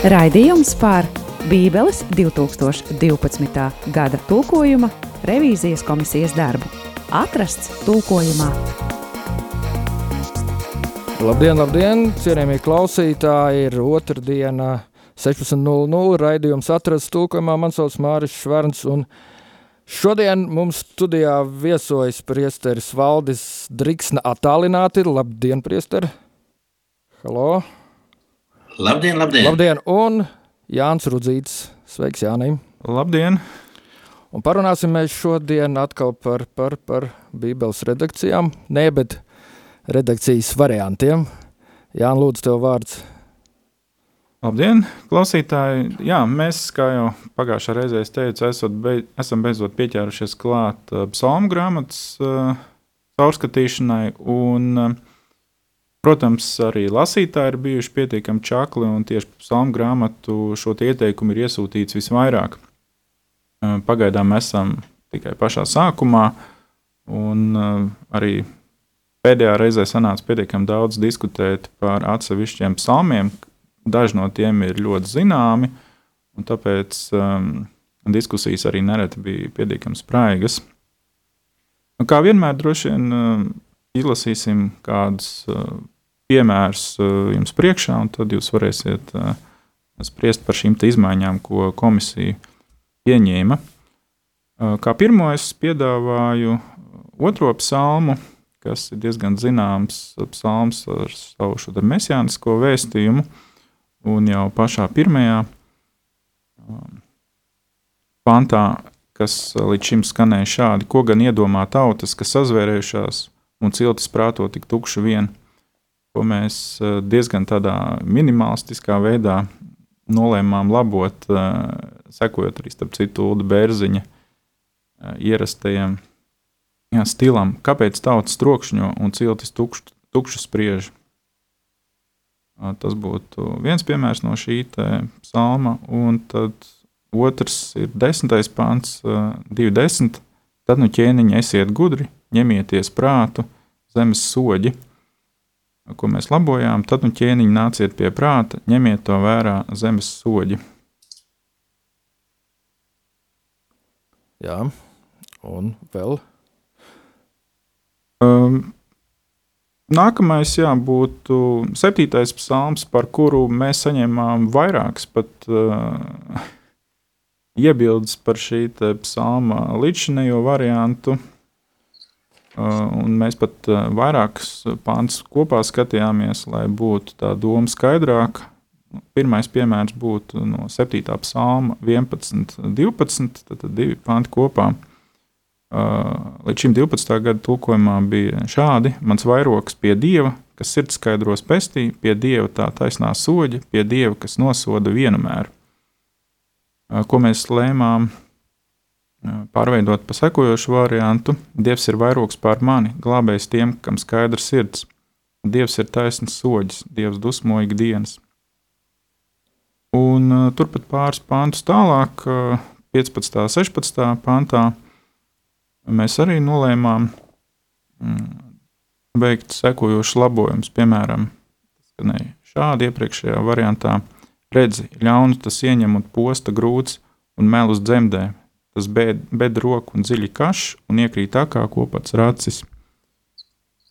Raidījums par Bībeles 2012. gada tulkojuma revīzijas komisijas darbu. Atrasts tulkojumā. Labdien, labdien, cienījamie klausītāji! Ir otrdiena, 16.00 raidījums atrasts tulkojumā. Man sauc Māris Šverns un šodien mums studijā viesojas priesteris Valdis Driksna attālināti. Labdien, priesteri! Halo! Labdien, labdien! Labdien! Un Jānis Rudzīts. Sveiks, Jānim! Labdien! Un parunāsim mēs šodien atkal par, par, par Bībeles redakcijām. Nē, bet redakcijas variantiem. Jānis, lūdzu, tev vārds. Labdien, klausītāji! Jā, mēs, kā jau pagājušā reizē teicu, esot beid, esam beidzot pieķērušies klāt uh, psalmu grāmatas uh, caurskatīšanai. Un, uh, protams, arī lasītāji ir bijuši pietiekami čakli, un tieši psalmu grāmatu šo ieteikumu ir iesūtīts visvairāk. Pagaidām esam tikai pašā sākumā, un arī pēdējā reizē sanāca pietiekami daudz diskutēt par atsevišķiem psalmiem, Daži no tiem ir ļoti zināmi, un tāpēc um, diskusijas arī nereti bija pietiekami spraigas. Un kā vienmēr, droši vien izlasīsim kādus uh, piemērus uh, jums priekšā, un tad jūs varēsiet uh, spriest par šīm izmaiņām, ko komisija pieņēma. Kā pirmo es piedāvāju otro psalmu, kas ir diezgan zināms psalms ar savu šo mesijānisko vēstījumu. Un jau pašā pirmajā pantā, kas līdz šim skanēja šādi, ko gan iedomā tautas, kas sazvērējušās un ciltis prāto tik tukši vien, ko mēs uh, diezgan tādā minimalistiskā veidā nolēmām labot, uh, sekojot arī starp citu Ulu Bērziņa uh, ierastajiem jā, stilam, kāpēc tautas trokšņo un ciltis tukš, tukšu spriež. Tas būtu viens piemērs no šī psalma, un tad otrs ir desmitais pāns, 2.10. Tad nu ķēniņi esiet gudri, ņemieties prātu, zemes soļi, ko mēs labojām, tad nu ķēniņi nāciet pie prāta, ņemiet to vērā zemes soļi. Jā, un vēl. Um, Nākamais jā, būtu septītais psalms, par kuru mēs saņēmām vairākas pat uh, iebildes par šī psalma līdzinējo variantu. Uh, mēs pat uh, vairākus pāns kopā skatījāmies, lai būtu tā doma skaidrāka. Pirmais piemērs būtu no 7. psalma 11, 12, tad divi panti kopā. Uh, Līdz šim 12. gada tulkojumā bija šādi: Mans vairoks pie dieva, kas sirds skaidros pestī, pie dieva tā taisnā soļa, pie dieva, kas nosoda vienmēr. Ko mēs lēmām pārveidot pa sekojošu variantu: Dievs ir vairoks pār mani, glābējs tiem, kam skaidrs sirds. Dievs ir taisns soļs, Dievs dusmo ikdienas. Un turpat pāris pāntus tālāk, 15. un 16. pāntā mēs arī nolēmām mm, veikt sekojošus labojumus. Piemēram, šādi iepriekšējā variantā redzi, ļaunu tas ieņem un posta grūts un melus dzemdē. Tas bed, bed roku un dziļi kašs un iekrīt tā kā kopats racis,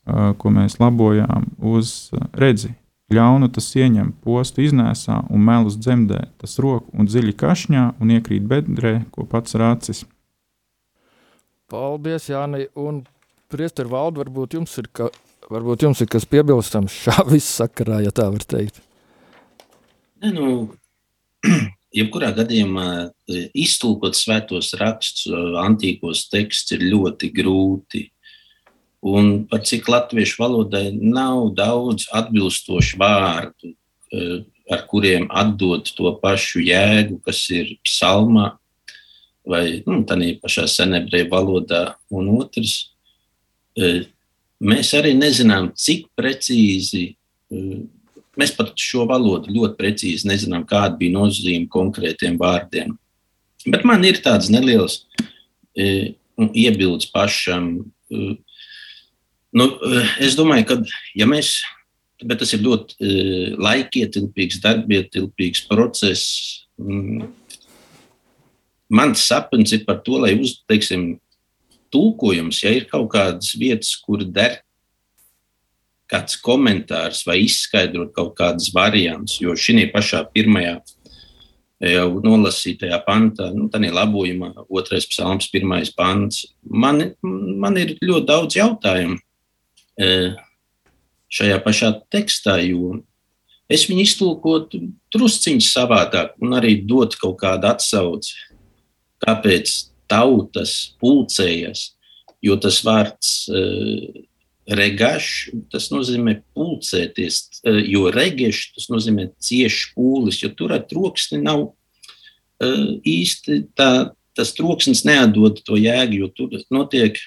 ko mēs labojām uz redzi. Ļaunu tas ieņem, postu iznēsā un melus dzemdē, tas roku un dziļi kašņā un iekrīt bedrē, ko pats rācis. Paldies, Jāni. Un, Priester Valdu, varbūt jums ir, ka, varbūt jums ir kas piebilstams šā viss sakarā, ja tā var teikt. Ne, nu, jebkurā gadījumā e, iztulkot svētos rakstus, e, antīkos tekstus ir ļoti grūti. Un par cik latviešu valodai nav daudz atbilstošu vārdu, e, ar kuriem atdot to pašu jēgu, kas ir psalmā, vai nu, tādā pašā senebreju valodā, un otrs, mēs arī nezinām, cik precīzi, mēs pat šo valodu ļoti precīzi nezinām, kāda bija nozīme konkrētiem vārdiem. Bet man ir tāds neliels e, nu, iebildes pašam. Nu, es domāju, ka ja mēs tas ir ļoti uh, laikietilpīgs, darbietilpīgs process. Mans sapnis ir par to, lai uzteiksim, tulkojums, ja ir kaut kādas vietas, kur der kāds komentārs vai izskaidrot kaut kādas variantus, jo šī pašā pirmajā jau nolasītajā pantā, nu, tā ir labojumā, otrais psalms, pirmais pants. Man, man ir ļoti daudz jautājumu šajā pašā tekstā, jo es viņu iztulkotu drusciņš savādāk un arī dot kaut kādu atsauci, kāpēc tautas pulcējas, jo tas vārds uh, regašs, tas nozīmē pulcēties, uh, jo regešs tas nozīmē cieši pūlis, jo tur ar troksni nav uh, īsti tā, tas troksnis neatdod to jēgu, jo tur notiek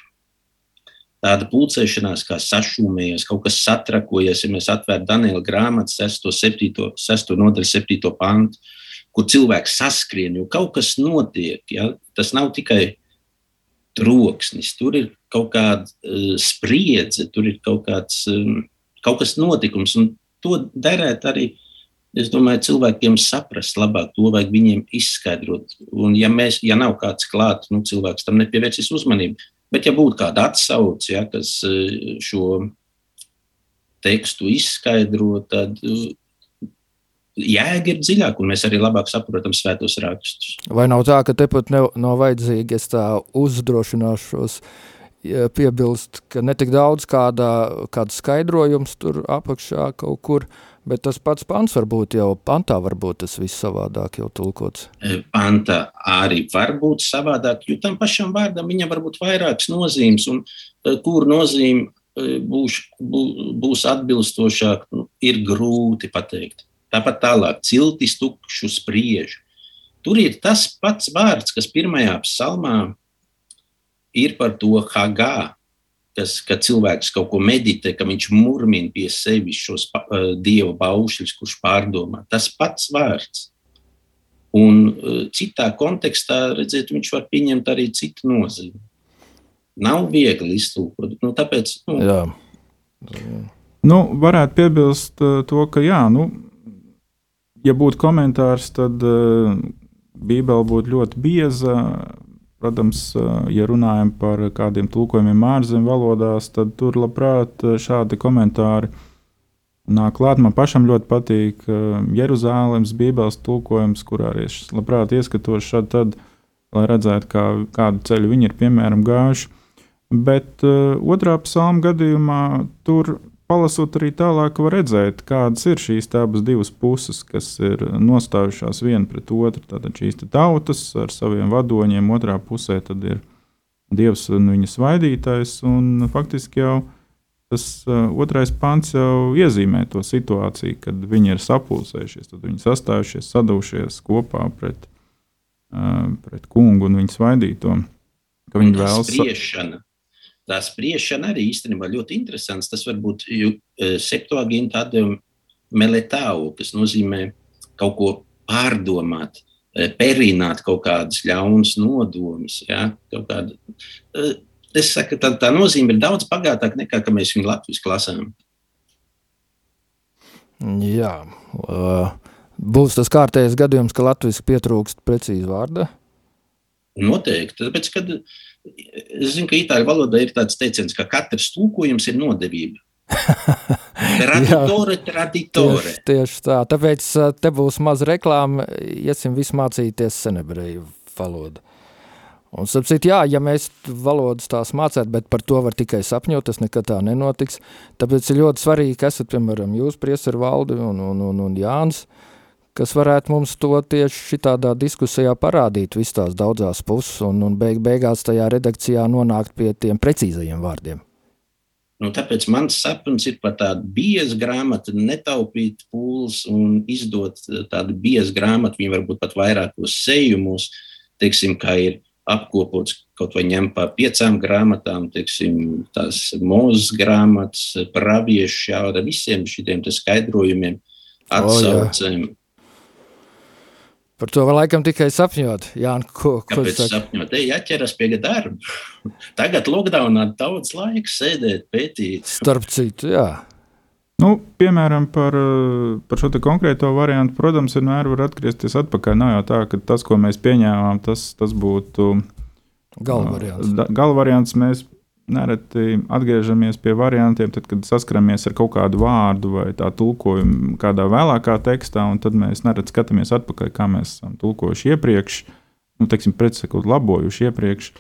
tāda pulcēšanās, kā sašūmējies, kaut kas satrakojies. Ja mēs atvērtu Daniela grāmatu, 6, 7, 6 nodaļu, 7 pantu, kur cilvēks saskrien, jo kaut kas notiek. Ja? Tas nav tikai troksnis, tur ir kaut kāda uh, spriedze, tur ir kaut, kāds, um, kaut kas notikums, un to derētu arī. Es domāju, cilvēkiem saprast labāk, to vajag viņiem izskaidrot. Un, ja, mēs, ja nav kāds klāts, nu, cilvēks tam nepievērsīs uzmanību. Bet, ja būtu kāda atsauce, ja, kas eh, šo tekstu izskaidro, tad eh, jēga ir dziļāka, un mēs arī labāk saprotam svētos rakstus. Vai nav tā, ka tepat nav, vajadzīgi, es tā uzdrošināšos piebilst, ka netik daudz kādā, kāds skaidrojums tur apakšā kaut kur, Bet tas pats pants var būt jau pantā, varbūt tas viss savādāk jau tulkots. E, pantā arī var būt savādāk, jo tam pašam vārdam viņam var būt vairākas nozīmes, un e, kur nozīme e, būs, būs atbilstošāk, nu, ir grūti pateikt. Tāpat tālāk, ciltis tukšu spriež. Tur ir tas pats vārds, kas pirmajā psalmā ir par to hagā, kas, kad cilvēks kaut ko meditē, ka viņš murmina pie sevis šos uh, dieva baušļus, kurš pārdomā. Tas pats vārds. Un uh, citā kontekstā, redziet, viņš var pieņemt arī citu nozīmi. Nav viegli iztulkot. Nu, tāpēc, nu, jā. Nu, varētu piebilst uh, to, ka, jā, nu, ja būtu komentārs, tad uh, Bībele būtu ļoti bieza, Protams, ja runājam par kādiem tulkojumiem ārzemju valodās, tad tur labprāt šādi komentāri nāk klāt. Man pašam ļoti patīk Jeruzalemes Bībeles tulkojums, kurā arī es labprāt ieskatos šad tad, lai redzētu, kā, kādu ceļu viņi ir piemēram gājuši. Bet uh, otrā psalma gadījumā tur palasot arī tālāk, var redzēt, kādas ir šīs abas divas puses, kas ir nostājušās viena pret otru. Tātad šīs tautas ar saviem vadoņiem, otrā pusē ir dievs un viņa svaidītājs. Un faktiski jau tas uh, otrais pants jau iezīmē to situāciju, kad viņi ir sapulcējušies, tad viņi sastājušies, sadūšies kopā pret, uh, pret kungu un viņa svaidīto. Viņi vēlas spriešana tā spriešana arī īstenībā ļoti interesants. Tas var būt e, septuaginta atdevuma meletāu, kas nozīmē kaut ko pārdomāt, e, perināt kaut kādas ļaunas nodomas. Ja? Kāda, e, es saku, tā, tā nozīme ir daudz bagātāka nekā mēs viņu Latvijas klasām. Jā, būs tas kārtējais gadījums, ka Latvijas pietrūkst precīzi vārda. Noteikti, tāpēc, kad Es zinu, ka itāļu valodā ir tāds teiciens, ka katrs tūkojums ir nodevība. Traditore, traditore. Tieši, tieši tā. Tāpēc te būs maz reklāma, iesim visu mācīties senebreju valodu. Un, sapcīt, jā, ja mēs valodas tās mācētu, bet par to var tikai sapņot, tas nekad tā nenotiks. Tāpēc ir ļoti svarīgi, ka esat, piemēram, jūs, priesar valdi un, un, un, un Jānis, uh, kas varētu mums to tieši šādā diskusijā parādīt, visas tās daudzās puses, un, un beig, beigās tajā redakcijā nonākt pie tiem precīzajiem vārdiem. Nu, tāpēc mans sapnis ir par tādu biezu grāmatu, netaupīt pūles un izdot tādu biezu grāmatu. Viņi varbūt pat vairākos sējumos, teiksim, kā ir apkopots kaut vai ņem pa piecām grāmatām, teiksim, tās mūzes grāmatas, praviešu šāda, visiem šiem skaidrojumiem, atsaucēm. Oh, Par to var laikam tikai sapņot. Jā, ko, ko Kāpēc sapņot? Ej, jāķeras pie darba. Tagad lockdownā daudz laika sēdēt, pētīt. Starp citu, jā. Nu, piemēram, par, par šo konkrēto variantu, protams, vienmēr var atgriezties atpakaļ. Nav jau tā, ka tas, ko mēs pieņēmām, tas, tas būtu galvariants. Galvariants mēs nereti atgriežamies pie variantiem, tad, kad saskaramies ar kaut kādu vārdu vai tā tulkojumu kādā vēlākā tekstā, un tad mēs nereti skatāmies atpakaļ, kā mēs esam tulkojuši iepriekš, nu, teiksim, pretsakot, labojuši iepriekš.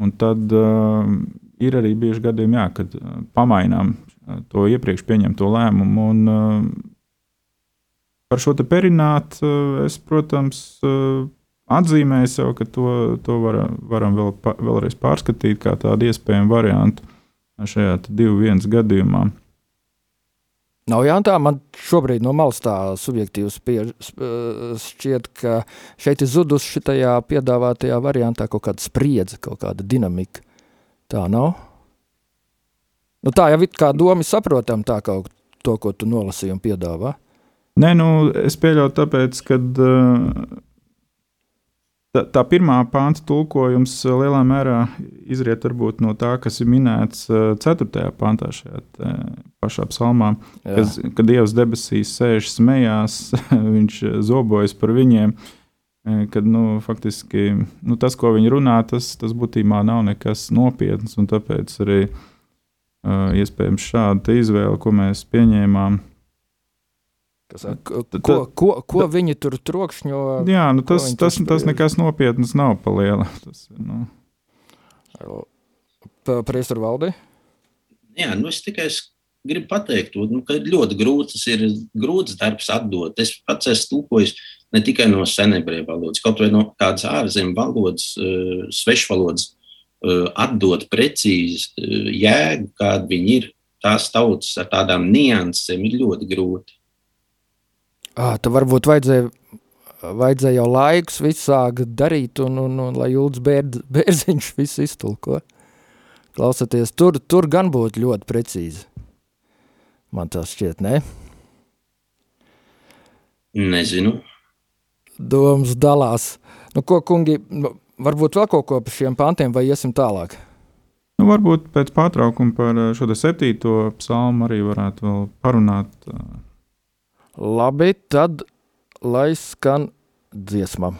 Un tad uh, ir arī bieži gadījumi, jā, kad uh, pamainām to iepriekš pieņemto lēmumu. Un, uh, par šo perinātu uh, es, protams, uh, atzīmēju sev, ka to, to var, varam vēl, vēlreiz pārskatīt kā tādu iespējamu variantu šajā divu viens gadījumā. Nav jau tā, man šobrīd no malas tā subjektīvi spiež, šķiet, ka šeit ir zudusi šajā piedāvātajā variantā kaut kāda spriedze, kaut kāda dinamika. Tā nav. Nu, tā jau ir kā doma saprotama, tā kā to, ko tu nolasīji un piedāvā. Nē, nu, es pieļauju, tāpēc, ka uh, tā, tā pirmā pānta tulkojums lielā mērā izriet no tā, kas ir minēts uh, 4. pāntā šajā te, pašā psalmā. Kas, kad Dievs debesīs sēž, smējās, viņš zobojas par viņiem. Kad nu, faktiski nu, tas, ko viņi runā, tas, tas būtībā nav nekas nopietns. Tāpēc arī iespējams šāda izvēle, ko mēs pieņēmām. Kas, ko, ko, ko, ko viņi tur trokšņo? Jā, nu tas, tas, tas, tas nekas nopietns nav paliela. Tas, nu. Priestur valdi? Jā, nu es tikai gribu pateikt, nu, ka ir ļoti grūts, tas ir grūts darbs atdot. Es pats esmu tūkojis ne tikai no senebrievu valodas, kaut vai no kādas ārzemju valodas, svešvalodas Uh, atdot precīzi uh, jēgu, kāda viņi ir. Tās tautas ar tādām niansēm ir ļoti grūti. Tad varbūt vajadzēja, vajadzēja jau laikus visāk darīt, un, un, un lai Jūlis bērd, Bērziņš visu iztulko. Klausoties, tur, tur gan būtu ļoti precīzi. Man tas šķiet, ne? Nezinu. Domas dalās. Nu, ko, kungi, varbūt vēl kaut ko par šiem pantiem, vai iesim tālāk? Nu, varbūt pēc pārtraukuma par šo septīto psalmu arī varētu vēl parunāt. Eh. Labi, tad lai skan dziesma.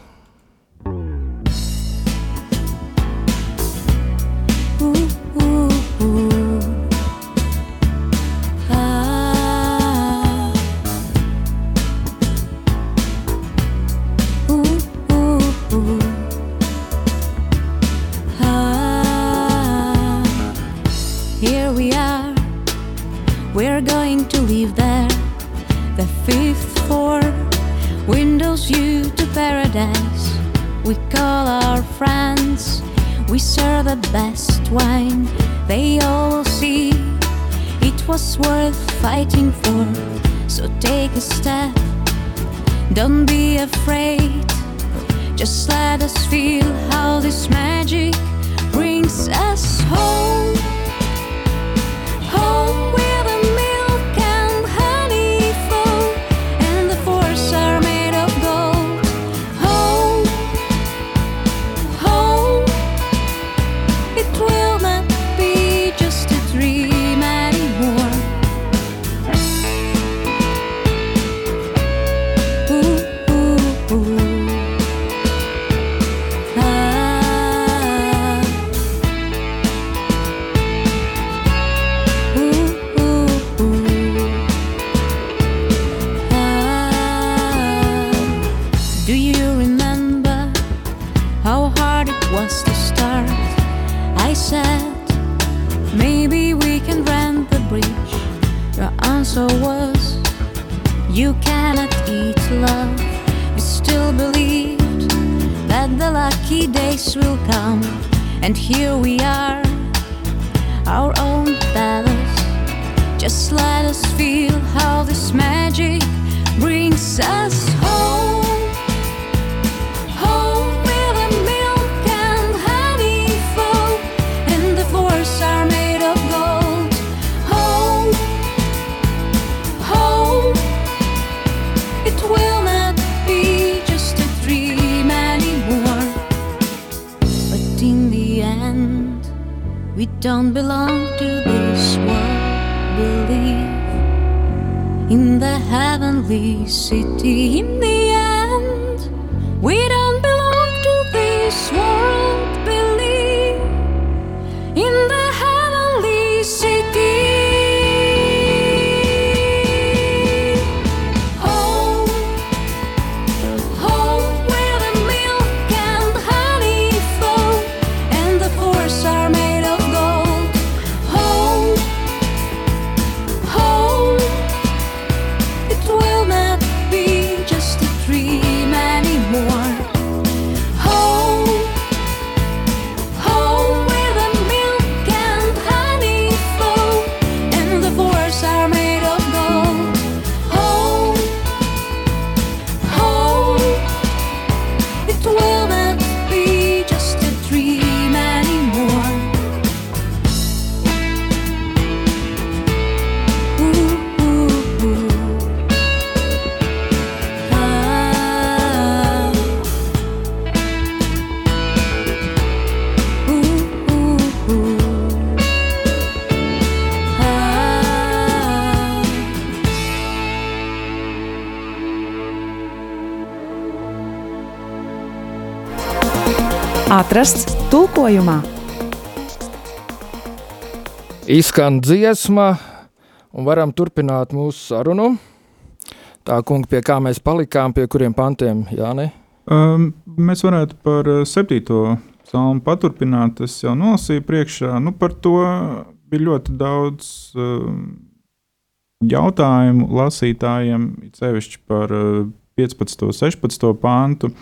paradise. We call our friends, we serve the best wine they all see. It was worth fighting for, so take a step. Don't be afraid, just let us feel how this magic brings us home. Was You cannot eat love. You still believed that the lucky days will come. And here we are, our own palace. Just let us feel how this magic brings us home. Belong to this world, believe in the heavenly city in the end. We don't belong to this world, Atrasts tulkojumā. Izskan dziesma, un varam turpināt mūsu sarunu. Tā, kungi, pie kā mēs palikām, pie kuriem pantiem, Jāni? Um, mēs varētu par uh, septīto psalmu paturpināt. Es jau nolasīju priekšā. Nu, par to bija ļoti daudz um, jautājumu lasītājiem, sevišķi par uh, 15. un 16. pāntu.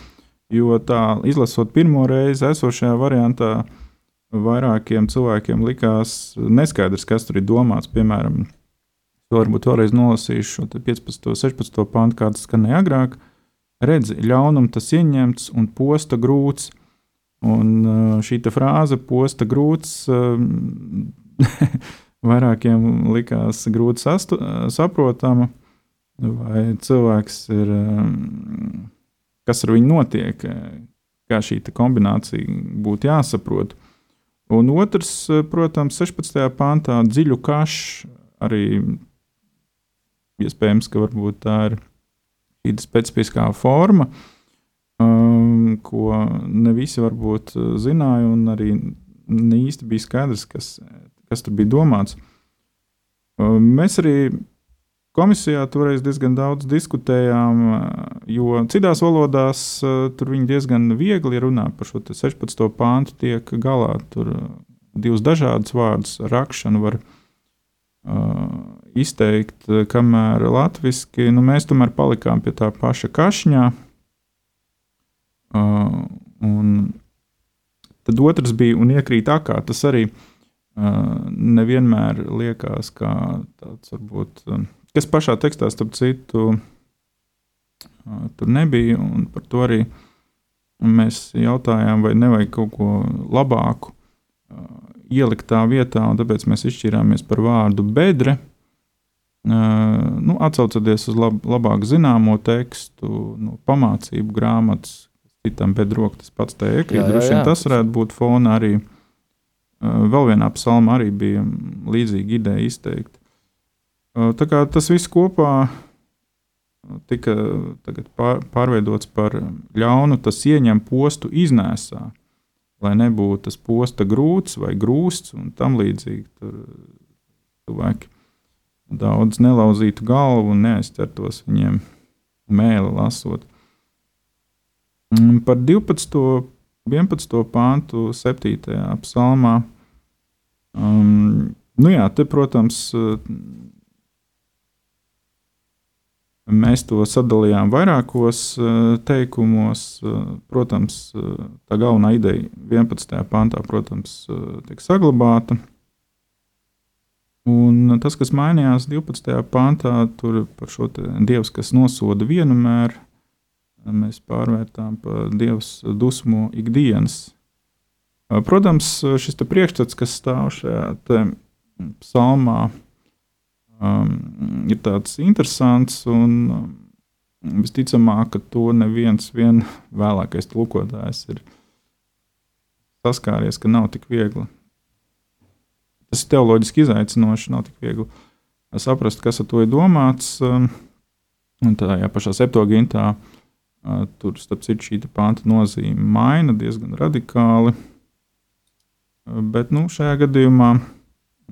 Jo tā, izlasot pirmo reizi, esošajā variantā, vairākiem cilvēkiem likās neskaidrs, kas tur ir domāts. Piemēram, varbūt vēlreiz nolasīšu šo te 15. un 16. pāntu, kāds skanēja agrāk. Redzi, ļaunums tas ieņemts un posta grūts. Un šī frāze, posta grūts, vairākiem likās grūti sastu, saprotama. Vai cilvēks ir, kas ar viņu notiek, kā šī kombinācija būtu jāsaprot. Un otrs, protams, 16. pāntā dziļu kašu arī iespējams, ka tā ir šī specifiskā forma, um, ko ne visi varbūt zināja, un arī ne īsti bija skaidrs, kas, kas tur bija domāts. Um, mēs arī komisijā toreiz diezgan daudz diskutējām, jo citās valodās uh, tur viņi diezgan viegli runā par šo 16. pāntu, tiek galā tur divus dažādus vārdus rakšanu var uh, izteikt, kamēr latviešu nu, mēs tomēr palikām pie tā paša kašņā. Uh, un tad otrs bija un iekrīt akā. Tas arī uh, nevienmēr liekas kā tāds, varbūt, uh, kas pašā tekstā, starp citu, tur nebija. Par to arī mēs jautājām, vai nevajag kaut ko labāku ielikt tā vietā, un tāpēc mēs izšķirāmies par vārdu bedre. Nu, atcaucoties uz lab, labāk zināmo tekstu, no pamācību grāmatas, citam bedroka tas pats te iekrīt. Droši vien tas varētu būt fona arī. Vēl vienā psalmā arī bija līdzīga ideja izteikta. Tā kā tas viss kopā tika pār, pārveidots par ļaunu, tas ieņem postu iznēsā, lai nebūtu tas posta grūts vai grūsts un tam līdzīgi. Tur cilvēki daudz nelauzītu galvu un neaizķertos viņiem mēli lasot. Par 12. un 11. pāntu 7. psalmā. Um, nu jā, te, protams, mēs to sadalījām vairākos teikumos. Protams, tā galvenā ideja 11. pāntā, protams, tiek saglabāta. Un tas, kas mainījās 12. pāntā, tur par šo dievu, kas nosoda vienu mēru, mēs pārvērtām par dievu dusmu ikdienas. Protams, šis priekšstats, kas stāv šajā psalmā, um, ir tāds interesants un um, visticamāk, ka to neviens vien vēlākais tulkotājs ir saskāries, ka nav tik viegli tas ir teoloģiski izaicinoši, nav tik viegli saprast, kas ar to ir domāts. Um, un tādā pašā septogintā uh, tur, starp citu, šī panta nozīme maina diezgan radikāli. Uh, bet nu, šajā gadījumā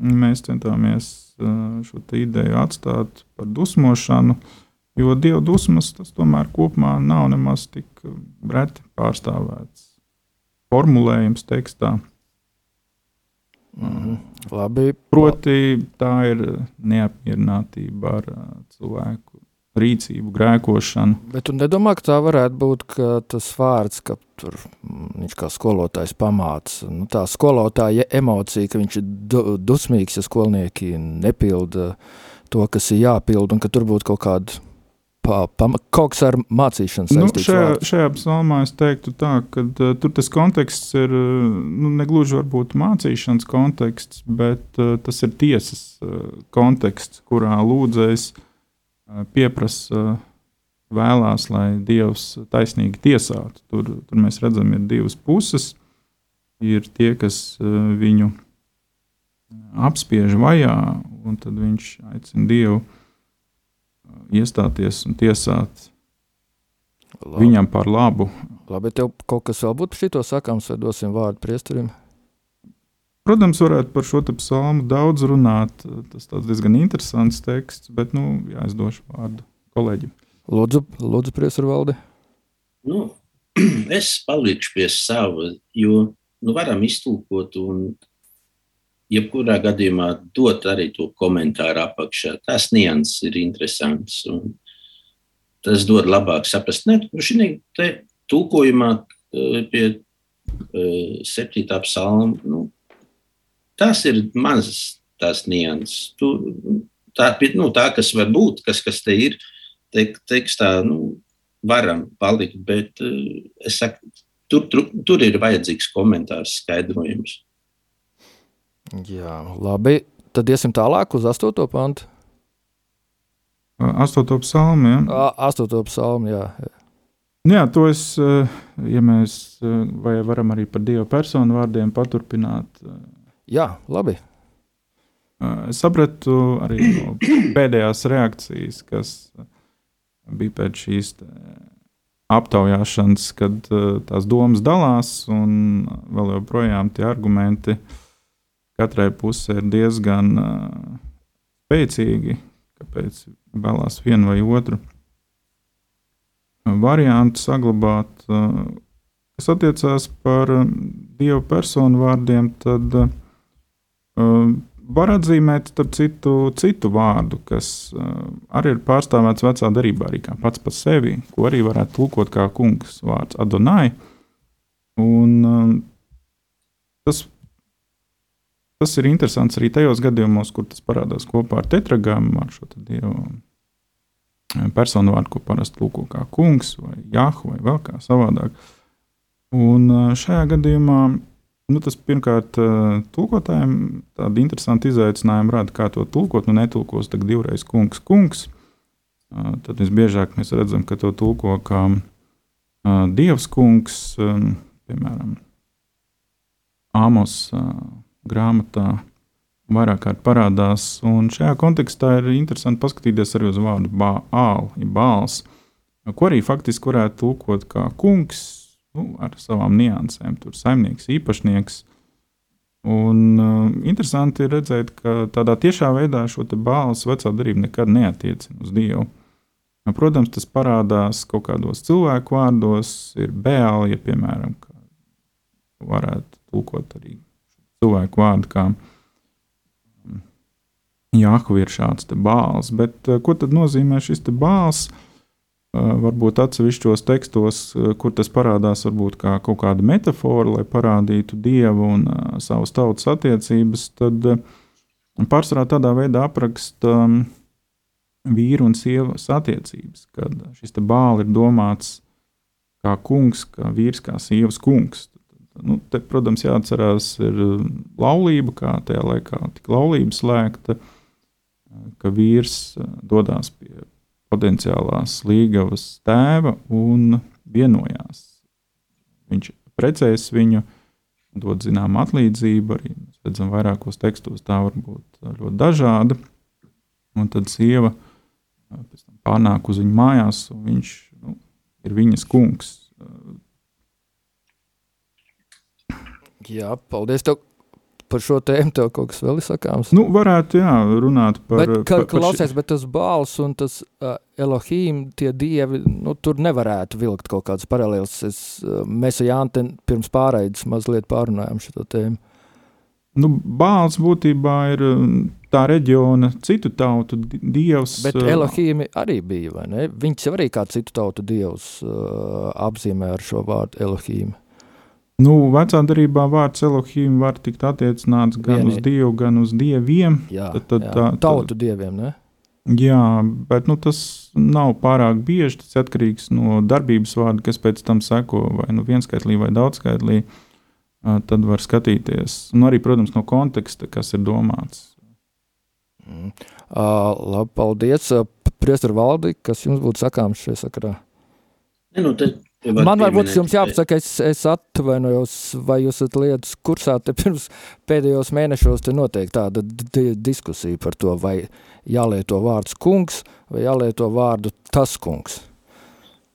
mēs centāmies šo ideju atstāt par dusmošanu, jo dievu dusmas tas tomēr kopumā nav nemaz tik reti pārstāvēts formulējums tekstā. Mhm. Labi. Proti, tā ir neapmierinātība ar cilvēku rīcību, grēkošanu. Bet tu nedomā, ka tā varētu būt ka tas vārds, ka tur mm, viņš kā skolotājs pamāca. Nu, tā skolotāja emocija, ka viņš ir du dusmīgs, ja skolnieki nepilda to, kas ir jāpild, un ka tur būtu kaut kāda kaut kas ar mācīšanu Nu, saistīts. šajā, vārds. šajā psalmā es teiktu, tā, ka uh, tur tas konteksts ir uh, nu, negluži varbūt mācīšanas konteksts, bet uh, tas ir tiesas uh, konteksts, kurā lūdzējs uh, pieprasa, vēlās, lai Dievs taisnīgi tiesātu. Tur, tur mēs redzam, ir divas puses. Ir tie, kas viņu apspiež vajā, un tad viņš aicina Dievu iestāties un tiesāt Labi. viņam par labu. Labi, tev kaut kas vēl būtu par šito sakāms, vai dosim vārdu priesterim? Protams, varētu par šo psalmu daudz runāt. Tas tāds diezgan interesants teksts, bet nu, jā, es došu vārdu kolēģim. Lūdzu, lūdzu priesteru valdi. Nu, es palikšu pie sava, jo nu, varam iztulkot un jebkurā gadījumā dot arī to komentāru apakšā. Tas nianses ir interesants. un Tas dod labāk saprast. Ne, nu, šī te tulkojumā eh, pie eh, septītā psalma, nu, tas ir mazas tās nianses. Tu, tā, nu, tā, kas var būt, kas, kas te ir tek, tekstā, nu, varam palikt, bet eh, es saku, tur, tur, tur ir vajadzīgs komentārs, skaidrojums. Jā, labi. Tad iesim tālāk uz 8. pantu. Astoto psalmu. Ja? 8. psalmu, jā. Jā, to es, eh, ja mēs eh, vai varam arī par Dieva personu vārdiem paturpināt. Jā, labi. Es sapratu arī no pēdējās reakcijas, kas bija pēc šīs te aptaujāšanas, kad eh, tās domas dalās, un vēl joprojām tie argumenti katrai pusē ir diezgan uh, spēcīgi, kāpēc vēlās vienu vai otru variantu saglabāt. Uh, kas attiecās par uh, dievu personu vārdiem, tad uh, var atzīmēt citu, citu vārdu, kas uh, arī ir pārstāvēts vecā darbā, arī kā pats par sevi, ko arī varētu tulkot kā kungs vārds Adonai. Un, um, tas, tas ir interesants arī tajos gadījumos, kur tas parādās kopā ar tetragrammu, ar šo dievu personu vārdu, ko parasti tulko kā kungs vai jahu vai vēl kā savādāk. Un uh, šajā gadījumā Nu, tas pirmkārt, eh, tulkotājiem tādu interesantu izaicinājumu rada, kā to tulkot. Nu, netulkos tagad divreiz kungs, kungs. Eh, Tad visbiežāk mēs redzam, ka to tulko kā eh, dievs kungs, piemēram, Amos grāmatā. Vairāk kārt parādās, un šajā kontekstā ir interesanti paskatīties arī uz vārdu bāli, ja bāls, ko arī faktiski varētu tulkot kā kungs, nu, ar savām niansēm. Tur saimnieks, īpašnieks. Un, uh, interesanti ir redzēt, ka tādā tiešā veidā šo bāles vecā darību nekad neatiecina uz Dievu. Nu, Protams, tas parādās kaut kādos cilvēku vārdos, ir bēli, ja piemēram, varētu tulkot arī cilvēku vārdu kā Jāhu ir šāds bāls. Bet uh, ko tad nozīmē šis bāls? Uh, varbūt atsevišķos tekstos, kur tas parādās, varbūt kā kaut kāda metāfora, lai parādītu dievu un savas tautas attiecības, tad pārsvarā tādā veidā apraksta vīru un sievas attiecības, kad šis bāls ir domāts kā kungs, kā vīrs, kā sievas kungs. Nu, te, protams, jāatcerās, ir laulība, kā tajā laikā tika laulība slēgta, ka vīrs dodas pie potenciālās līgavas tēva un vienojās. Viņš precēs viņu, dod zināmu atlīdzību, arī mēs redzam vairākos tekstos, tā var būt ļoti dažāda. un tad sieva pārnāk uz viņu mājās, un viņš nu, ir viņas kungs. Jā, paldies tev par šo tēmu. Tev kaut kas vēl ir sakāms. Nu, varētu jā, runāt par bet, ka, par- par klausies, bet tas bāls un tas uh, Elohim, tie dievi, nu, tur nevarētu vilkt kaut kādas paralēlas. Es, uh, mēs ar Jānu pirms pārējais mazliet pārunājām šo tēmu. Nu, Bāls būtībā ir tā reģiona citu tautu di- dievs. Bet Elohim arī bija, vai ne? Viņš arī kā citu tautu dievs uh, apzīmē ar šo vārdu Elohim. Nu, vecā darbā vārds Elohim var tikt attiecināts gan uz Vienīgi. dievu, gan uz dieviem. Jā, Tad- tad jā. tā- tā- tautu dieviem, ne? Jā, bet nu, tas nav pārāk bieži. Tas atkarīgs no darbības vārda, kas pēc tam seko vai nu vienskaitlī vai daudzskaitlī. Tad var skatīties. Un arī, protams, no konteksta, kas ir domāts. Mm. Uh, labi, paldies. Uh, Priester valdi, kas jums būtu sakāms šajā sakarā? Ne, nu, var Man varbūt jums jāpasaka, es, es atvainojos, vai jūs esat lietas kursā, te pirms pēdējos mēnešos te notiek tāda di diskusija par to, vai jālieto vārds kungs, vai jālieto vārdu tas kungs.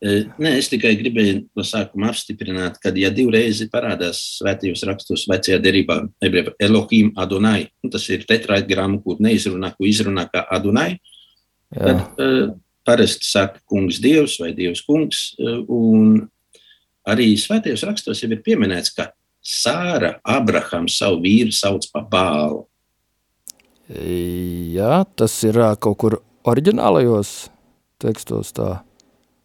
E, Nē, es tikai gribēju no sākuma apstiprināt, ka, ja divreiz parādās svētajos rakstos, vecajā derībā, ebreju Elohim Adonai, un tas ir tetrāgramma, kur neizrunā, ko izrunā kā Adonai, Jā, tad uh, parasti saka kungs dievs vai dievs kungs, un arī svētajos rakstos jau ir pieminēts, ka Sāra Abrahams savu vīru sauc par bālu. Jā tas ir kaut kur oriģinālajos tekstos tā.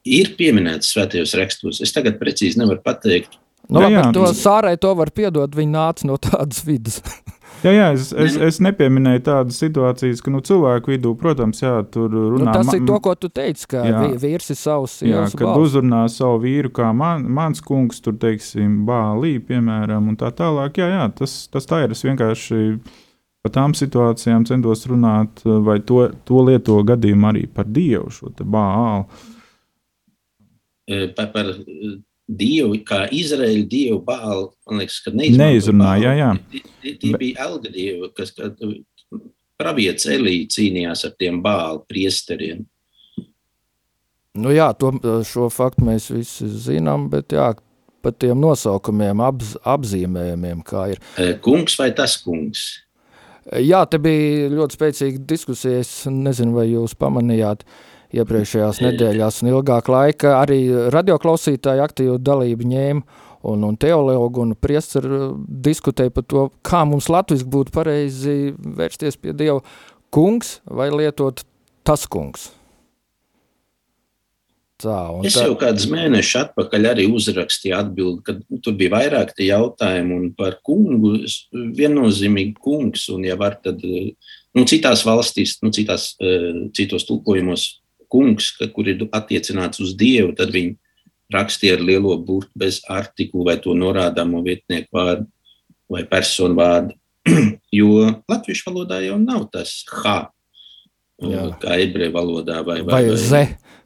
Ir pieminēts svētajos rakstos. Es tagad precīzi nevaru pateikt, Nu, Jā, jā, jā, jā, to nu- Sārai to var piedot, viņa nāca no tādas vidas. Jā, jā es, es, es nepieminēju tādas situācijas, ka nu, cilvēku vidū, protams, jā, tur Nu, runā. tas ma- ir to, ko tu teici, ka Jā. vīrs ir savs Jā, kad balss. uzrunā savu vīru, kā man, mans kungs, tur teiksim, bālī, piemēram, un tā tālāk. Jā, jā tas, tas tā ir. Es vienkārši par tām situācijām centos runāt, vai to, to lieto gadījumu arī par dievu, šo bālu. par, par dievu, kā Izraēļa dievu bālu. Man liekas, ka neizmanto Neizrunā, Bālu. jā, jā. Tie, tie, bija alga dievi, kas kad, pravietis Elīja cīnījās ar tiem bālu priesteriem. Nu jā, to, šo faktu mēs visi zinām, bet jā, par tiem nosaukumiem, apz, apzīmējumiem, kā ir. Eh, Kungs vai tas kungs? Jā, te bija ļoti spēcīga diskusija. Es nezinu, vai jūs pamanījāt iepriekšējās nedēļās un ilgāk laika. Arī radioklausītāji aktīvu dalību ņēma un, un teologi un priesteri diskutēja par to, kā mums latviski būtu pareizi vērsties pie Dieva kungs vai lietot tas kungs. Tā, un Es tā, jau kādus mēnešus atpakaļ arī uzrakstīju atbildi, kad nu, tur bija vairāk un par kungu. Viennozīmīgi kungs, un ja var, tad eh, nu, citās valstīs, nu, citās, eh, citos tulkojumos kungs, ka, kur ir attiecināts uz Dievu, tad viņi rakstīja ar lielo burtu bez artikulu vai to norādāmo vietnieku vārdu vai personu vārdu. jo latviešu valodā jau nav tas ha, Jā. kā ebreju valodā vai, vai ze,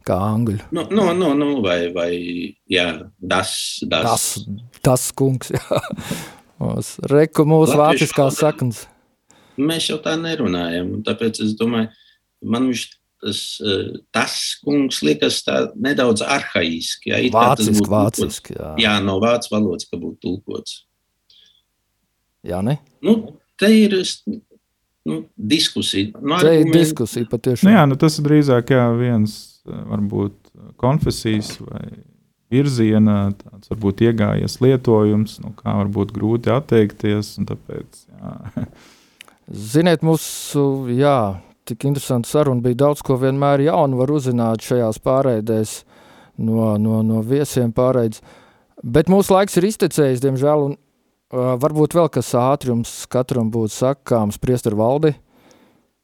kā angļu. Nu, nu, nu, nu, vai, vai jā, das, das. Tas, tas kungs, jā. Reku mūsu vāciskās saknes. Mēs jau tā nerunājam. un Tāpēc es domāju, man viņš tas, eh, tas kungs liekas nedaudz arhaiski. Jā, Vāciski, vāciski, jā. Jā, no vācu valodas, ka būtu tulkots. Jā, ne? Nu, te ir nu, diskusija. Nu, Te ir diskusija patiešām. Nu, jā, nu, tas ir drīzāk jā, viens eh, varbūt konfesijas vai virziena, tāds varbūt iegājies lietojums, no kā varbūt grūti atteikties. un Tāpēc, jā. Ziniet, mūsu, jā, tik interesanti saruna bija daudz, ko vienmēr jaunu var uzzināt šajās pārēdēs no, no, no viesiem pārēdes. Bet mūsu laiks ir iztecējis, diemžēl, un uh, varbūt vēl kas ātri jums katram būtu sakāms priesteru valdi.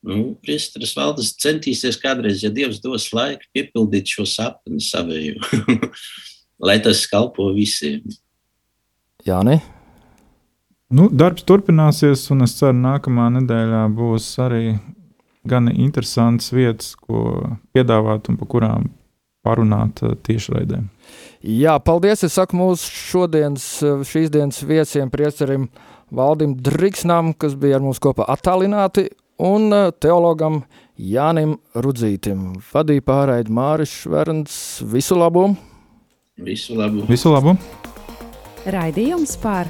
Nu, Priesteris Valdis centīsies kādreiz, ja Dievs dos laiku, piepildīt šo sapni savēju, lai tas kalpo visiem. Jā, ne? Nu, darbs turpināsies, un es ceru, ka nākamā nedēļā būs arī gan interesants vietas, ko piedāvāt un par kurām parunāt eh, tiešraidē. Jā, paldies. Es saku mūsu šodienas, eh, šīs dienas viesiem, priesterim Valdim Driksnam, kas bija ar mums kopā attālināti. un uh, teologam Jānim Rudzītim. Vadīja pārraidi Māris Šverns. Visu labu! Visu labu! Visu labu! Raidījums par